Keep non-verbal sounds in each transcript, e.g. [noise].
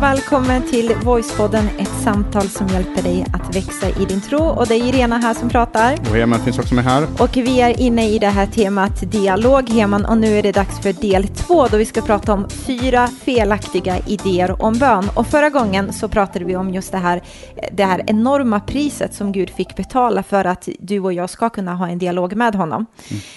och välkommen till Voicepodden, ett samtal som hjälper dig att växa i din tro. Och det är Irena här som pratar. Och Heman finns också med här. Och vi är inne i det här temat dialog, Heman, och nu är det dags för del två då vi ska prata om fyra felaktiga idéer om bön. Och förra gången så pratade vi om just det här, det här enorma priset som Gud fick betala för att du och jag ska kunna ha en dialog med honom.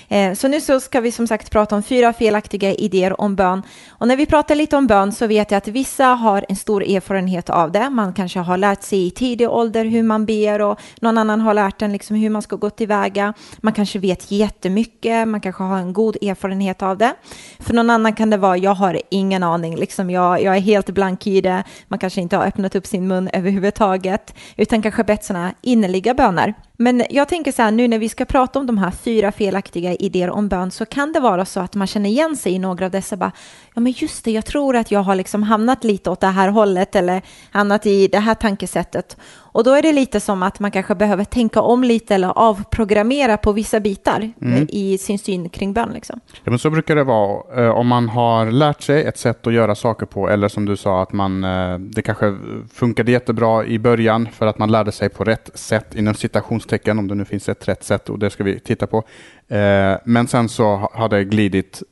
Mm. Eh, så nu så ska vi som sagt prata om fyra felaktiga idéer om bön. Och när vi pratar lite om bön så vet jag att vissa har en stor erfarenhet av det. Man kanske har lärt sig i tidig ålder hur man ber och någon annan har lärt en liksom hur man ska gå tillväga. Man kanske vet jättemycket, man kanske har en god erfarenhet av det. För någon annan kan det vara, jag har ingen aning, liksom jag, jag är helt blank i det. Man kanske inte har öppnat upp sin mun överhuvudtaget, utan kanske bett sådana innerliga böner. Men jag tänker så här, nu när vi ska prata om de här fyra felaktiga idéer om bön så kan det vara så att man känner igen sig i några av dessa. Bara, ja, men just det, jag tror att jag har liksom hamnat lite åt det här hållet eller hamnat i det här tankesättet. Och då är det lite som att man kanske behöver tänka om lite eller avprogrammera på vissa bitar mm. i sin syn kring bön. Liksom. Ja, men så brukar det vara. Eh, om man har lärt sig ett sätt att göra saker på eller som du sa att man, eh, det kanske funkade jättebra i början för att man lärde sig på rätt sätt inom citationstecken om det nu finns ett rätt sätt och det ska vi titta på. Eh, men sen så har det glidit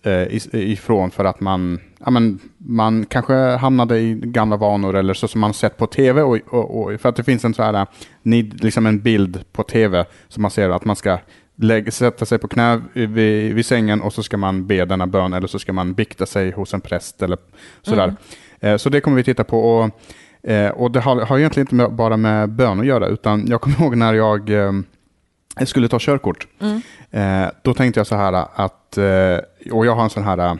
ifrån för att man ja, men man kanske hamnade i gamla vanor eller så som man sett på tv. Och, och, och för att det finns en, så här, liksom en bild på tv som man ser att man ska lägga, sätta sig på knä vid, vid, sängen och så ska man be denna bön eller så ska man bikta sig hos en präst eller sådär. Mm. Eh, så det kommer vi titta på. Och, eh, och det har, har egentligen inte bara med bön att göra utan jag kommer ihåg när jag eh, skulle ta körkort. Mm. Eh, då tänkte jag så här att, eh, och jag har en sån här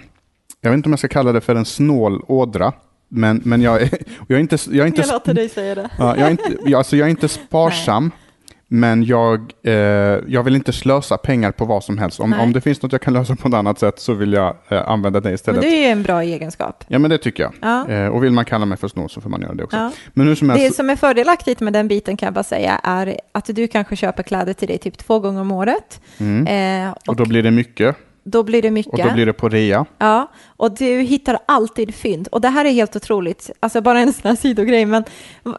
jag vet inte om jag ska kalla det för en snålådra. Men, men jag, är, [laughs] jag är inte... Jag, är inte, jag låter dig säga det. Ja, jag, är inte, jag, alltså jag är inte [laughs] sparsam, men jag, eh, jag vill inte slösa pengar på vad som helst. Om, om det finns något jag kan [laughs] lösa på ett annat sätt så vill jag eh, använda det istället. Men det är ju en bra egenskap. Ja, men det tycker jag. Ja. Eh, och vill man kalla mig för snål så får man göra det också. Ja. Men hur som helst, det som är fördelaktigt med den biten kan jag bara säga är att du kanske köper kläder till dig typ två gånger om året. Mm. och, och då blir det mycket. Då blir det mycket. Och då blir det på rea. Ja, och du hittar alltid fynd. Och det här är helt otroligt. Alltså bara en sån här sidogrej. Men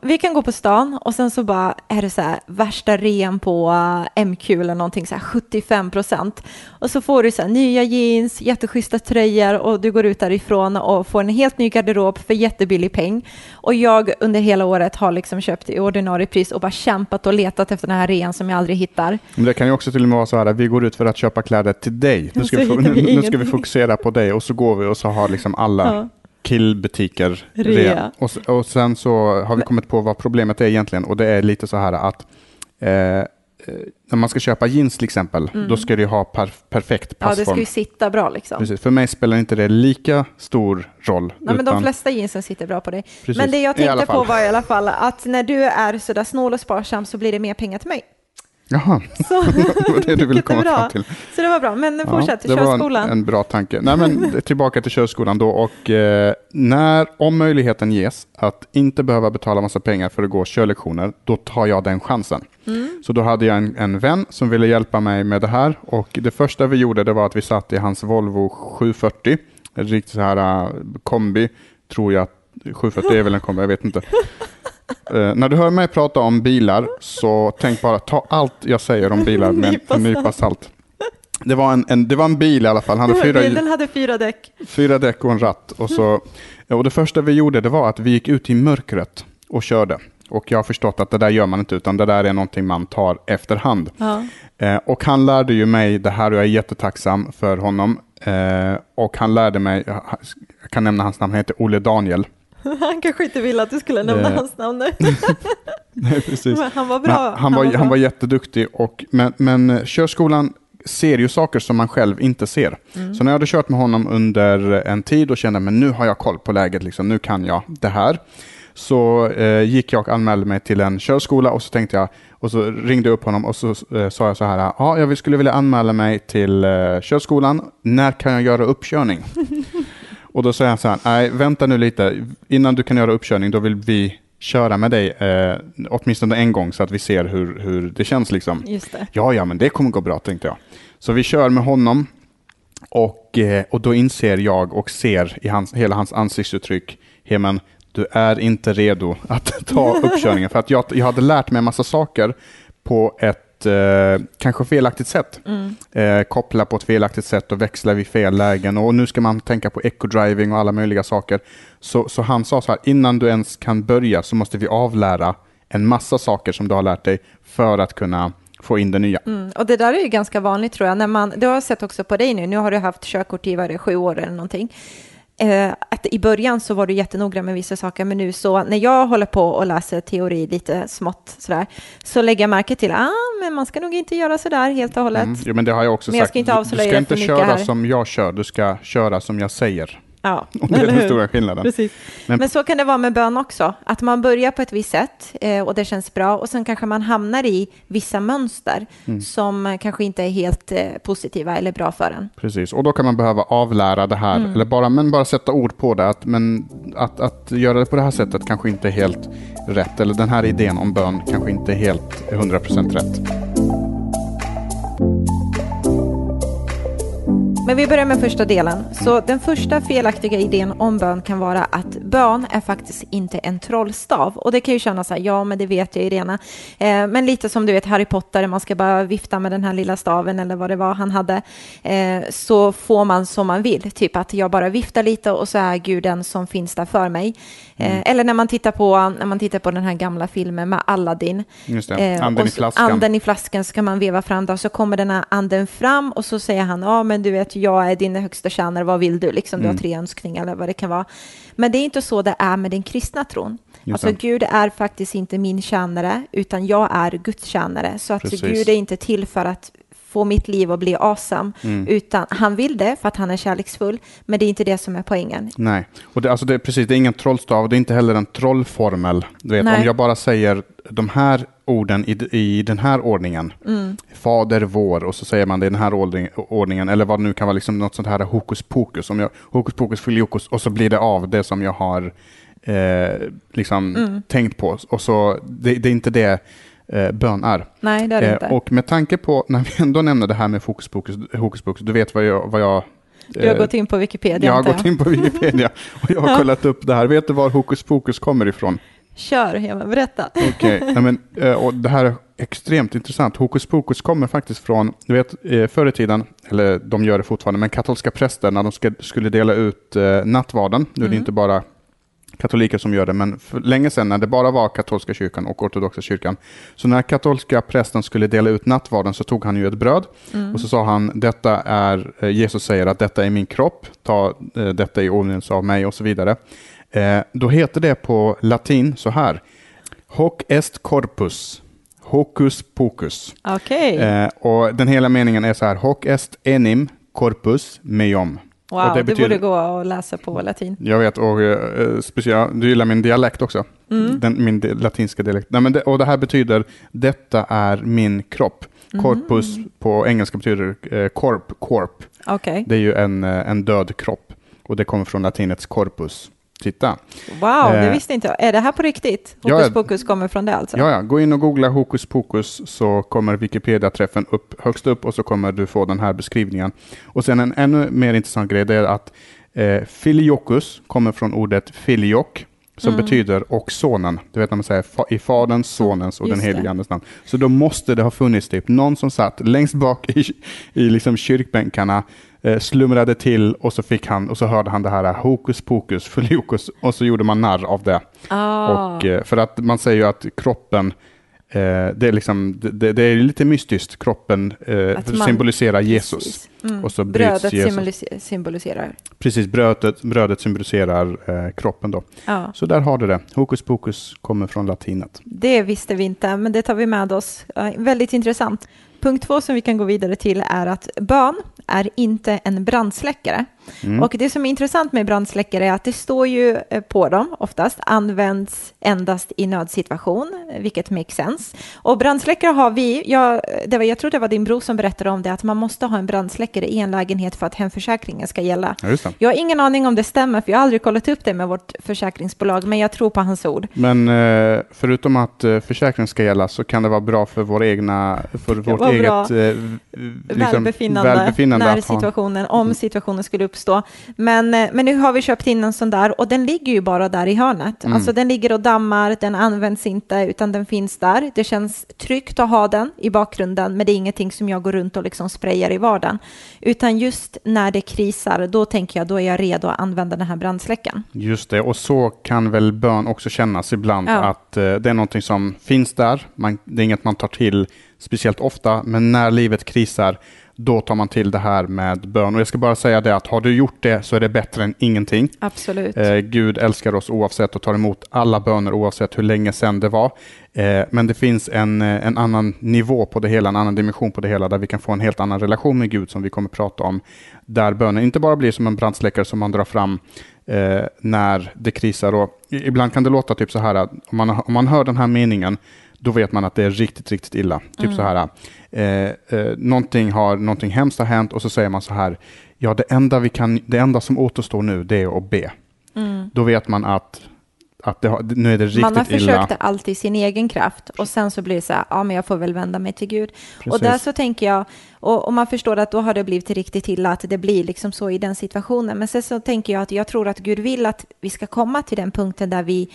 vi kan gå på stan och sen så bara är det så här värsta rean på uh, MQ eller någonting så här 75 procent. Och så får du så här nya jeans, jätteschyssta tröjor och du går ut därifrån och får en helt ny garderob för jättebillig peng. Och jag under hela året har liksom köpt i ordinarie pris och bara kämpat och letat efter den här rean som jag aldrig hittar. Men det kan ju också till och med vara så här att vi går ut för att köpa kläder till dig. Nu ska, vi, nu, nu ska vi fokusera på dig och så går vi och så har liksom alla ja. killbutiker rea. Och, och sen så har vi kommit på vad problemet är egentligen och det är lite så här att eh, när man ska köpa jeans till exempel, mm. då ska det ha per, perfekt passform. Ja, det ska ju sitta bra liksom. Precis. För mig spelar inte det lika stor roll. Nej, utan... men de flesta jeansen sitter bra på dig. Precis. Men det jag tänkte på var i alla fall att när du är sådär snål och sparsam så blir det mer pengar till mig. Jaha, så, [laughs] det var det du ville komma fram till. Så det var bra, men fortsätt till körskolan. Det var en, en, bra tanke. Nej, men [laughs] tillbaka till körskolan då och eh, när, om möjligheten ges att inte behöva betala massa pengar för att gå körlektioner, då tar jag den chansen. Mm. Så då hade jag en, en vän som ville hjälpa mig med det här och det första vi gjorde det var att vi satt i hans Volvo 740, en riktigt så här uh, kombi, tror jag, 740 är väl en kombi, jag vet inte. [laughs] Uh, när du hör mig prata om bilar så tänk bara ta allt jag säger om bilar med en nypa salt. Det var en, en, det var en bil i alla fall. Han hade fyra, den hade fyra däck. Fyra däck och en ratt. Och, så, och det första vi gjorde det var att vi gick ut i mörkret och körde. Och jag har förstått att det där gör man inte, utan det där är någonting man tar efterhand. Ja. Eh, och han lärde ju mig det här och jag är jättetacksam för honom. Eh, och han lärde mig, jag kan nämna hans namn, han heter Olle Daniel. [laughs] Han kanske inte ville att du skulle nämna det... hans namn nu. [laughs] Nej, precis. Men han var bra. Han, han, var, han var jätteduktig, och, men, men körskolan ser ju saker som man själv inte ser. Mm. Så när jag hade kört med honom under en tid och kände att nu har jag koll på läget, liksom, nu kan jag det här. Så eh, gick jag och anmälde mig till en körskola och så tänkte jag, och så ringde jag upp honom och så eh, sa jag så här, ja, jag skulle vilja anmäla mig till eh, körskolan, när kan jag göra uppkörning? [laughs] Och då säger han så här, nej vänta nu lite, innan du kan göra uppkörning då vill vi köra med dig eh, åtminstone en gång så att vi ser hur, hur det känns. Liksom. Just det. Ja, ja, men det kommer gå bra tänkte jag. Så vi kör med honom och, eh, och då inser jag och ser i hans, hela hans ansiktsuttryck, Hemen, du är inte redo att [laughs] ta uppkörningen. För att jag, jag hade lärt mig en massa saker på ett eh, kanske felaktigt sätt. Mm. Eh, koppla på ett felaktigt sätt och växla vid fel lägen. Och nu ska man tänka på eco-driving och alla möjliga saker. Så, så han sa så här, innan du ens kan börja så måste vi avlära en massa saker som du har lärt dig för att kunna få in det nya. Mm. Och det där är ju ganska vanligt tror jag. När man, det har jag sett också på dig nu. Nu har du haft körkort i sju år eller någonting. Eh, att I början så var du jättenoggrann med vissa saker, men nu så när jag håller på och läser teori lite smått sådär, så lägger jag märke till att ah, men man ska nog inte göra sådär helt och hållet. Mm. Jo, men det har jag också Men jag sagt. ska inte Du- du ska inte köra här. som jag kör, du ska köra som jag säger. Ja, [laughs] Och det är den stora skillnaden. Precis. Men- Men, så kan det vara med bön också, att man börjar på ett visst sätt eh, och det känns bra och sen kanske man hamnar i vissa mönster Mm. som kanske inte är helt eh, positiva eller bra för en. Precis, och då kan man behöva avlära det här, Mm. eller bara, men bara sätta ord på det. Att, men att, att göra det på det här sättet kanske inte är helt rätt, eller den här idén om bön kanske inte är helt 100% rätt. Men vi börjar med första delen. Så den första felaktiga idén om bön kan vara att bön är faktiskt inte en trollstav. Och det kan ju kännas så här, ja men det vet jag Irena. Eh, men lite som du vet Harry Potter, man ska bara vifta med den här lilla staven eller vad det var han hade. Eh, så får man som man vill, typ att jag bara viftar lite och så är Gud den som finns där för mig. Eh, Eller när man, tittar på, när man tittar på den här gamla filmen med Aladdin. Just det, Eh, anden i flaskan. Anden i flaskan ska man veva fram då, så kommer den här anden fram och så säger han, ja men du vet, jag är din högsta tjänare, vad vill du? Liksom, du Mm. har tre önskningar eller vad det kan vara. Men det är inte så det är med den kristna tron. Just Alltså. Gud är faktiskt inte min tjänare, utan jag är Guds tjänare. Så att Precis. Gud är inte till för att få mitt liv att bli awesome, Mm. utan han vill det för att han är kärleksfull, men det är inte det som är poängen. Nej, och det, alltså det, är precis, det är ingen trollstav, det är inte heller en trollformel. Du vet, Nej. om jag bara säger de här orden i, i den här ordningen, Mm. Fader vår, och så säger man det i den här ordning, ordningen, eller vad det nu kan vara, liksom något sånt här hokus pokus, om jag, hokus pokus filiokus, och så blir det av det som jag har eh, liksom Mm. tänkt på. Och så, det, det är inte det eh, bön är. Nej, det är det Eh, inte. och med tanke på, [laughs] när vi ändå nämner det här med hokus pokus, hokus pokus du vet vad jag, vad jag du har eh, gått in på Wikipedia, jag har gått in på Wikipedia [laughs] och jag har kollat upp det här. Vet du var hokus pokus kommer ifrån? Kör, men berätta. Okej, [laughs] nej, men, eh, och det här är extremt intressant. Hokus pokus kommer faktiskt från, du vet förr i tiden, eller de gör det fortfarande, men katolska präster när de skulle dela ut nattvarden, nu är det Mm. inte bara katoliker som gör det, men för länge sedan när det bara var katolska kyrkan och ortodoxa kyrkan, så när katolska prästen skulle dela ut nattvarden så tog han ju ett bröd Mm. och så sa han, detta är, eh, Jesus säger att detta är min kropp, ta eh, detta i åminnelse av mig och så vidare. Eh, då heter det på latin så här, hoc est corpus, hocus pocus. Okej, Eh, och den hela meningen är så här, hoc est enim corpus meum. Wow, och det det, betyder- borde gå att läsa på latin. Jag vet, och eh, speciellt, du gillar min dialekt också. Mm. Den, min di- latinska dialekt. Nej, men det, och det här betyder, detta är min kropp. Mm. Corpus på engelska betyder eh, corp, corp. Okej, Det är ju en, eh, en död kropp. Och det kommer från latinets corpus. Titta. wow, det Eh, visste inte jag. Är det här på riktigt? Hokus ja. pokus kommer från det alltså? Ja, ja, gå in och googla hokus pokus så kommer Wikipedia-träffen upp högst upp och så kommer du få den här beskrivningen. Och sen en ännu mer intressant grej det är att eh, filiokus kommer från ordet filiok som Mm. betyder och sonen. Du vet när man säger fa- i faderns, sonens och Just den helige andes namn. Så då måste det ha funnits typ någon som satt längst bak i, i liksom kyrkbänkarna eh, slumrade till och så fick han och så hörde han det här hokus pokus filiokus och så gjorde man narr av det. Ah, Och, eh, för att man säger ju att kroppen, eh, det, är liksom, det, det är lite mystiskt. Kroppen eh, man- symboliserar Jesus. Mm. Och så Brödet Jesus. symboliser- symboliserar. Precis, brödet, brödet symboliserar eh, kroppen då. Ja, Så där har du det. Hokus pokus kommer från latinet. det visste vi inte, men det tar vi med oss. Väldigt intressant. Punkt två som vi kan gå vidare till är att bön är inte en brandsläckare. Mm. Och det som är intressant med brandsläckare är att det står ju eh, på dem oftast används endast i nödsituation, vilket makes sense. Och brandsläckare har vi, jag, det var, jag tror det var din bror som berättade om det, att man måste ha en brandsläckare i en lägenhet för att hemförsäkringen ska gälla. Ja. Jag har ingen aning om det stämmer, för jag har aldrig kollat upp det med vårt försäkringsbolag, men jag tror på hans ord. Men eh, förutom att eh, försäkring ska gälla så kan det vara bra för vår egna, för vårt eget liksom, Välbefinnande. välbefinnande när situationen, om mm. situationen skulle uppstå. Men, eh, men nu har vi köpt in en sån där och den ligger ju bara där i hörnet. Mm. Alltså den ligger och dammar, den används inte utan den finns där. Det känns tryggt att ha den i bakgrunden men det är ingenting som jag går runt och liksom sprayar i vardagen. Utan just när det krisar, då tänker jag då är jag redo att använda den här brandsläckaren. Just det, och så kan väl bön också kännas ibland ja. att eh, det är någonting som finns där. Man, det är inget man tar till speciellt ofta, men när livet krisar, då tar man till det här med bön. Och jag ska bara säga det att har du gjort det så är det bättre än ingenting. Absolut. Eh, Gud älskar oss oavsett och tar emot alla böner oavsett hur länge sedan det var. Eh, men det finns en, eh, en annan nivå på det hela, en annan dimension på det hela, där vi kan få en helt annan relation med Gud som vi kommer prata om. Där bönen inte bara blir som en brandsläckare som man drar fram eh, när det krisar. Och ibland kan det låta typ så här, att om man, om man hör den här meningen, då vet man att det är riktigt, riktigt illa. Typ mm. så här, eh, eh, någonting, har, någonting hemskt har hänt och så säger man så här, ja det enda, vi kan, det enda som återstår nu det är att be. Mm. Då vet man att att det, nu är det riktigt illa. Man har försökt illa. allt i sin egen kraft och sen så blir det så här, ja men jag får väl vända mig till Gud. Precis. Och där så tänker jag, och, och, man förstår att då har det blivit riktigt illa, att det blir liksom så i den situationen. Men sen så tänker jag att jag tror att Gud vill att vi ska komma till den punkten där vi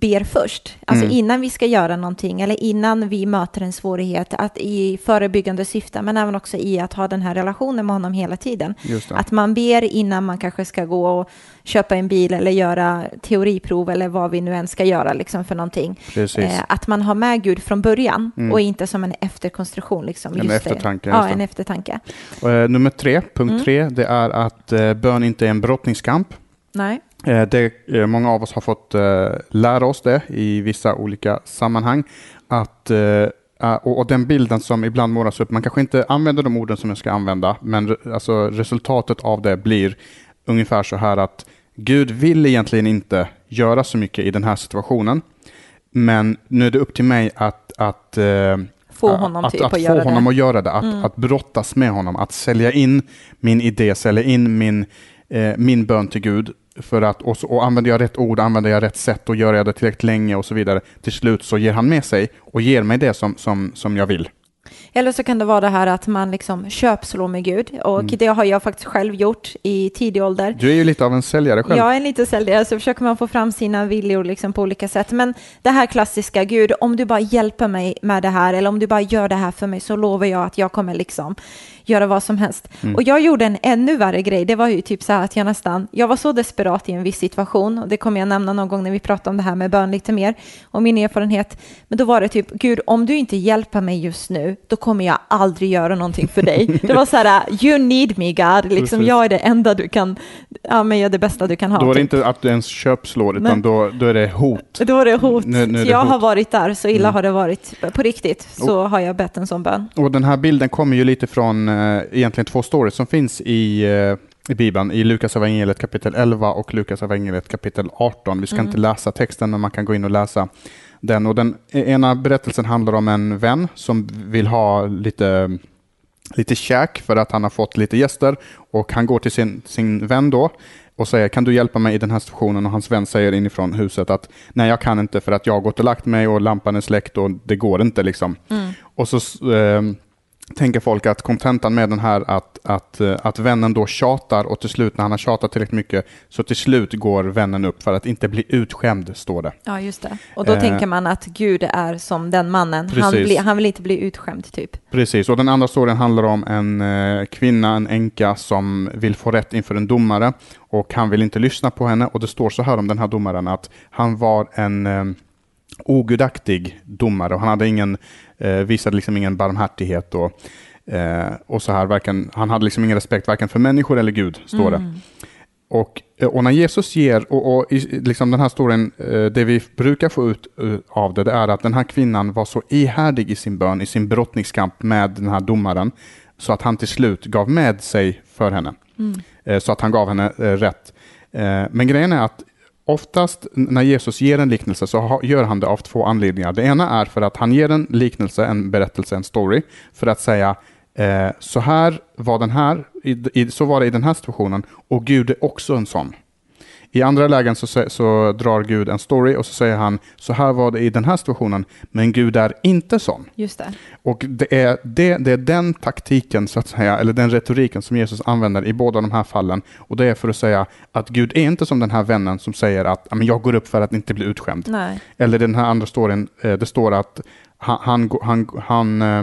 ber först, alltså mm. innan vi ska göra någonting eller innan vi möter en svårighet, att i förebyggande syfte, men även också i att ha den här relationen med honom hela tiden. Att man ber innan man kanske ska gå och köpa en bil eller göra teoriprov eller vad vi nu än ska göra liksom för någonting. Eh, att man har med Gud från början mm. och inte som en efterkonstruktion. Liksom. En eftertanke. Ja, en eftertanke. Och, eh, nummer tre, punkt mm. tre, det är att eh, bön inte är en brottningskamp. Nej. Eh, det, eh, många av oss har fått eh, lära oss det i vissa olika sammanhang. Att, och den bilden som ibland målas upp, man kanske inte använder de orden som jag ska använda, men alltså resultatet av det blir ungefär så här att Gud vill egentligen inte göra så mycket i den här situationen, men nu är det upp till mig att, att få honom, att, typ att, att få honom att göra det, att, mm. att brottas med honom, att sälja in min idé, sälja in min, eh, min bön till Gud för att, och, så, och använder jag rätt ord, använder jag rätt sätt och gör jag det tillräckligt länge och så vidare, till slut så ger han med sig och ger mig det som, som, som jag vill. Eller så kan det vara det här att man liksom köpslår med Gud. Och mm. det har jag faktiskt själv gjort i tidig ålder. Du är ju lite av en säljare själv. Jag är en liten säljare, så försöker man få fram sina viljor liksom på olika sätt. Men det här klassiska, Gud, om du bara hjälper mig med det här, eller om du bara gör det här för mig, så lovar jag att jag kommer liksom göra vad som helst. Mm. Och jag gjorde en ännu värre grej. Det var ju typ så här att jag nästan, jag var så desperat i en viss situation, och det kommer jag nämna någon gång när vi pratar om det här med bön lite mer, och min erfarenhet. Men då var det typ, Gud, om du inte hjälper mig just nu, då kommer jag aldrig göra någonting för dig. [laughs] Det var så här, you need me God, liksom jag är det enda du kan, ja men jag är det bästa du kan ha. Då är det typ. inte att du ens köpslår, utan då, då är det hot. Då är det hot. Nu, nu är det jag hot. har varit där, så illa mm. har det varit på riktigt, så och, har jag bett en sån bön. Och den här bilden kommer ju lite från egentligen två stories som finns i, eh, i Bibeln, i Lukas evangeliet kapitel 11 och Lukas evangeliet kapitel 18. Vi ska mm. inte läsa texten, men man kan gå in och läsa den. Och den ena berättelsen handlar om en vän som vill ha lite lite käk för att han har fått lite gäster och han går till sin, sin vän då och säger kan du hjälpa mig i den här situationen och hans vän säger inifrån huset att nej jag kan inte för att jag har gått och lagt mig och lampan är släckt och det går inte liksom. Mm. Och så eh, tänker folk att kontentan med den här att, att, eh, att vännen då tjatar och till slut när han har tjatat tillräckligt mycket så till slut går vännen upp för att inte bli utskämd, står det. Ja, just det. Och då eh, tänker man att Gud är som den mannen. Han, bli, han, vill inte bli utskämd, typ. Precis, och den andra storyn handlar om en eh, kvinna, en änka som vill få rätt inför en domare och han vill inte lyssna på henne och det står så här om den här domaren att han var en eh, ogudaktig domare och han hade ingen, eh, visade liksom ingen barmhärtighet och, eh, och så här. Varken, han hade liksom ingen respekt varken för människor eller Gud, står det. Mm. Och, eh, och när Jesus ger, och, och i, liksom den här storyn, eh, det vi brukar få ut uh, av det, det är att den här kvinnan var så ihärdig i sin bön, i sin brottningskamp med den här domaren, så att han till slut gav med sig för henne. Mm. Eh, så att han gav henne eh, rätt. Men grejen är att Oftast när Jesus ger en liknelse så gör han det av två anledningar. Det ena är för att han ger en liknelse, en berättelse, en story, för att säga eh, så här var den här, i, i, så var det i den här situationen och Gud är också en sån. I andra lägen så, så drar Gud en story och så säger han så här var det i den här situationen, men Gud är inte sån. Just det. Och det är, det, det är den taktiken, så att säga, eller den retoriken som Jesus använder i båda de här fallen. Och det är för att säga att Gud är inte som den här vännen som säger att "Ja, men jag går upp för att inte bli utskämd. Nej. Eller den här andra storyn, eh, det står att han, han, han, han eh,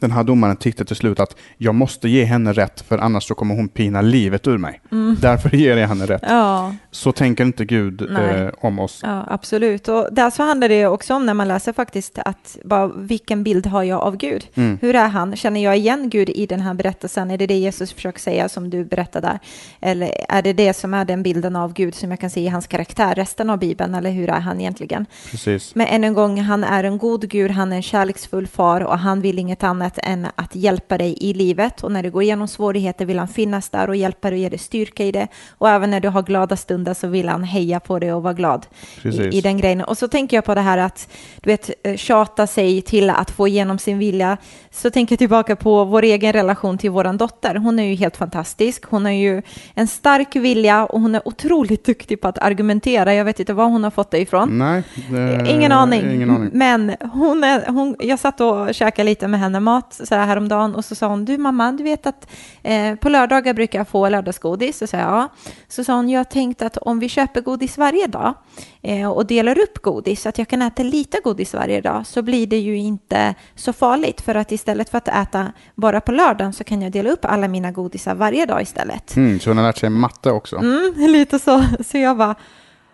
den här domaren tyckte till slut att jag måste ge henne rätt för annars så kommer hon pina livet ur mig. [laughs] Därför ger jag henne rätt. Ja. Så tänker inte Gud eh, om oss. Ja, absolut. Och där så handlar det också om när man läser faktiskt att bara, vilken bild har jag av Gud? Mm. Hur är han? Känner jag igen Gud i den här berättelsen? Är det det Jesus försöker säga som du berättar där? Eller är det det som är den bilden av Gud som jag kan se i hans karaktär resten av Bibeln? Eller hur är han egentligen? Precis. Men än en gång, han är en god Gud, han är en kärleksfull far och han vill inget annat än att hjälpa dig i livet. Och när du går igenom svårigheter vill han finnas där och hjälpa dig och ge dig styrka i det. Och även när du har glada stunder så vill han heja på dig och vara glad i, i den grejen. Och så tänker jag på det här att, du vet, eh, tjata sig till att få igenom sin vilja. Så tänker jag tillbaka på vår egen relation till vår dotter. Hon är ju helt fantastisk. Hon har ju en stark vilja och hon är otroligt [laughs] duktig på att argumentera. Jag vet inte var hon har fått det ifrån. Nej, det- Ingen aning. Ingen aning. Men hon är, hon, jag satt och käkade lite med henne mat så här häromdagen och så sa hon, du mamma, du vet att eh, på lördagar brukar jag få lördagsgodis. Så sa jag, ja. Så sa hon, jag har tänkt att om vi köper godis varje dag eh, och delar upp godis så att jag kan äta lite godis varje dag så blir det ju inte så farligt för att istället för att äta bara på lördagen så kan jag dela upp alla mina godisar varje dag istället. Mm, så hon har lärt sig matte också. Mm, lite så. Så jag bara,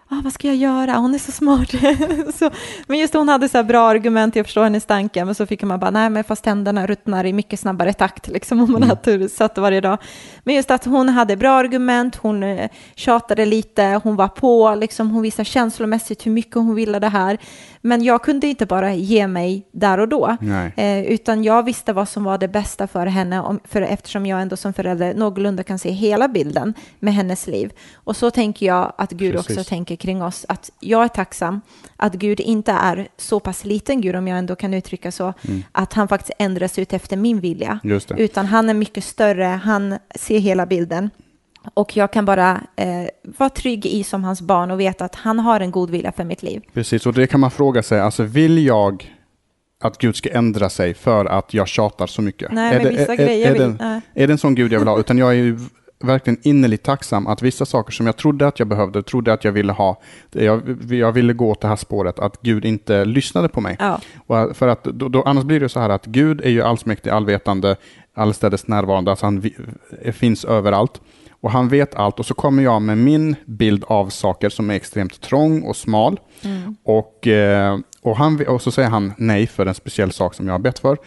ah, vad ska jag göra? Hon är så smart. [laughs] så, men just hon hade så bra argument, jag förstår hennes tanke, men så fick man bara, nej men fast tänderna ruttnar i mycket snabbare takt, liksom om man Mm. äter sött varje dag. Men just att hon hade bra argument, hon eh, tjatade lite, hon var på, liksom, hon visade känslomässigt hur mycket hon ville det här. Men jag kunde inte bara ge mig där och då, eh, utan jag visste vad som var det bästa för henne, om, för eftersom jag ändå som förälder någorlunda kan se hela bilden med hennes liv. Och så tänker jag att Gud Precis. också tänker kring oss, att jag är tacksam att Gud inte är så pass liten Gud, om jag ändå kan uttrycka så, att han faktiskt ändras ut efter min vilja, Mm. Just det. utan han är mycket större, han ser hela bilden. Och jag kan bara eh, vara trygg i som hans barn och veta att han har en god vilja för mitt liv. Precis, och det kan man fråga sig, alltså vill jag att Gud ska ändra sig för att jag tjatar så mycket? Nej, är, men vissa grejer är, vill- det, nej. är det en sån Gud jag vill ha? Utan jag är ju verkligen innerligt tacksam att vissa saker som jag trodde att jag behövde, trodde att jag ville ha, jag, jag ville gå åt det här spåret, att Gud inte lyssnade på mig. Ja. Och för att, då, då, annars blir det så här att Gud är ju allsmäktig, allvetande, allstädes närvarande, alltså han vi, finns överallt. Och han vet allt och så kommer jag med min bild av saker som är extremt trång och smal. Och, eh, och, han, och så säger han nej för en speciell sak som jag har bett för.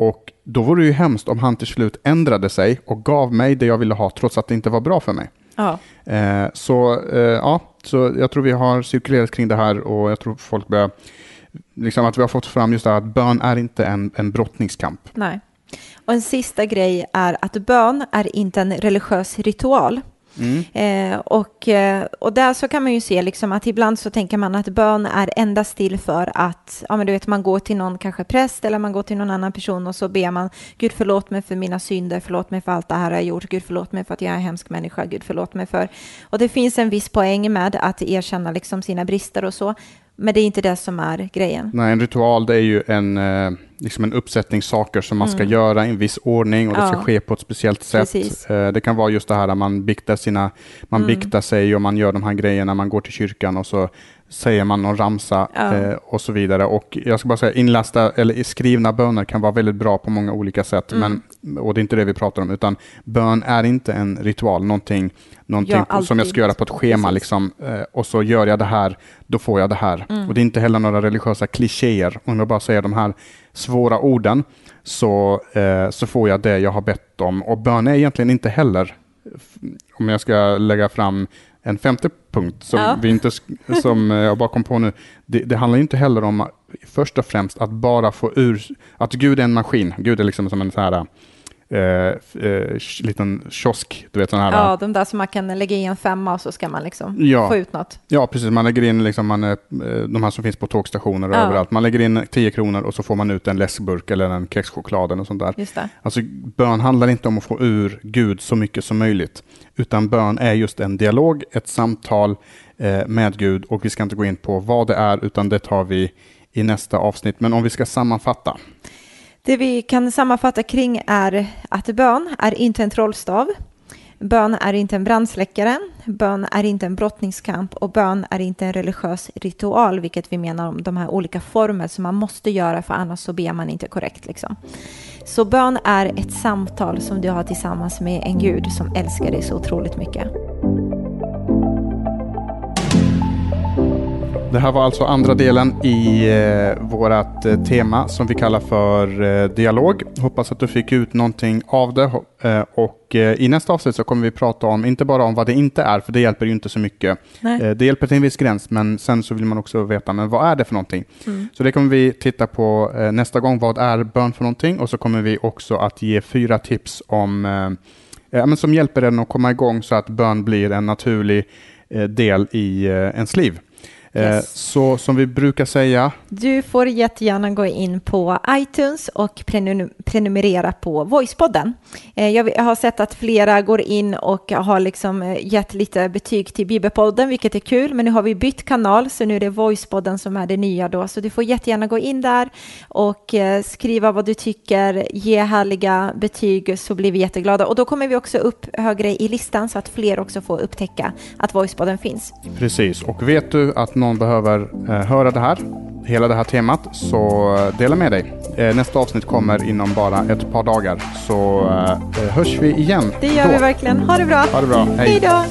Och då vore det ju hemskt om han till slut ändrade sig och gav mig det jag ville ha trots att det inte var bra för mig. Ja. Eh, så eh, ja, så jag tror vi har cirkulerat kring det här och jag tror folk börjar, liksom att vi har fått fram just det här att bön är inte en, en brottningskamp. Nej. Och en sista grej är att bön är inte en religiös ritual. Mm. Eh, och, eh, och där så kan man ju se liksom att ibland så tänker man att bön är endast till för att, ja men du vet man går till någon kanske präst eller man går till någon annan person och så ber man Gud förlåt mig för mina synder, förlåt mig för allt det här jag har gjort, Gud förlåt mig för att jag är en hemsk människa, Gud förlåt mig för. Och det finns en viss poäng med att erkänna liksom sina brister och så, men det är inte det som är grejen. Nej, en ritual det är ju en, eh, liksom en uppsättning saker som man ska göra i en viss ordning och det ska Mm. Ja. ske på ett speciellt sätt. Precis. Eh, det kan vara just det här att man biktar, sina, man Mm. biktar sig och man gör de här grejerna, man går till kyrkan och så säger man någon ramsa Ja. eh, och så vidare. Och jag ska bara säga, inlästa eller skrivna böner kan vara väldigt bra på många olika sätt. Mm. Men, och det är inte det vi pratar om, utan bön är inte en ritual, någonting, någonting Ja, på- som jag ska göra på ett schema liksom, eh, och så gör jag det här, då får jag det här. Mm. Och det är inte heller några religiösa klichéer. Om jag bara säger de här svåra orden så, eh, så får jag det jag har bett om. Och bön är egentligen inte heller, om jag ska lägga fram en femte punkt som, Ja. vi inte, som eh, jag bara kom på nu. Det, det handlar inte heller om först och främst att bara få ur, att Gud är en maskin. Gud är liksom som en så här eh, eh, liten kiosk, du vet sån här. Ja, de där som man kan lägga i en femma och så ska man liksom Ja. få ut något. Ja, precis. Man lägger in liksom, man, eh, de här som finns på tågstationer och Ja. överallt. Man lägger in 10 kronor och så får man ut en läskburk eller en kexchoklad eller sånt där. Just det. Alltså, bön handlar inte om att få ur Gud så mycket som möjligt, utan bön är just en dialog, ett samtal eh, med Gud och vi ska inte gå in på vad det är, utan det tar vi i nästa avsnitt. Men om vi ska sammanfatta. Det vi kan sammanfatta kring är att bön är inte en trollstav. Bön är inte en brandsläckare. Bön är inte en brottningskamp och bön är inte en religiös ritual, vilket vi menar om de här olika former som man måste göra för annars så ber man inte korrekt. Liksom. Så bön är ett samtal som du har tillsammans med en Gud som älskar dig så otroligt mycket. Det här var alltså andra delen i eh, vårt eh, tema som vi kallar för eh, dialog. Hoppas att du fick ut någonting av det. Eh, och eh, i nästa avsnitt så kommer vi prata om, inte bara om vad det inte är, för det hjälper ju inte så mycket. Eh, det hjälper till en viss gräns, men sen så vill man också veta, men vad är det för någonting? Mm. Så det kommer vi titta på nästa gång. Vad är bön för någonting? Och så kommer vi också att ge fyra tips om, men som hjälper en att komma igång så att bön blir en naturlig del i ens liv. Eh, Yes. Så som vi brukar säga, Du får jättegärna gå in på iTunes och prenum- prenumerera på Voicepodden. Eh, Jag har sett att flera går in och har liksom eh, gett lite betyg till Bibelpodden, vilket är kul. Men nu har vi bytt kanal, så nu är det Voicepodden som är det nya då. Så du får jättegärna gå in där och skriva vad du tycker, ge härliga betyg så blir vi jätteglada. Och då kommer vi också upp högre i listan så att fler också får upptäcka att Voicepodden finns. precis. Och vet du att någon behöver eh, höra det här, hela det här temat, så eh, dela med dig. Eh, nästa avsnitt kommer inom bara ett par dagar. Så hörs vi igen Det gör då. vi verkligen. Ha det bra! Ha det bra. Hej då!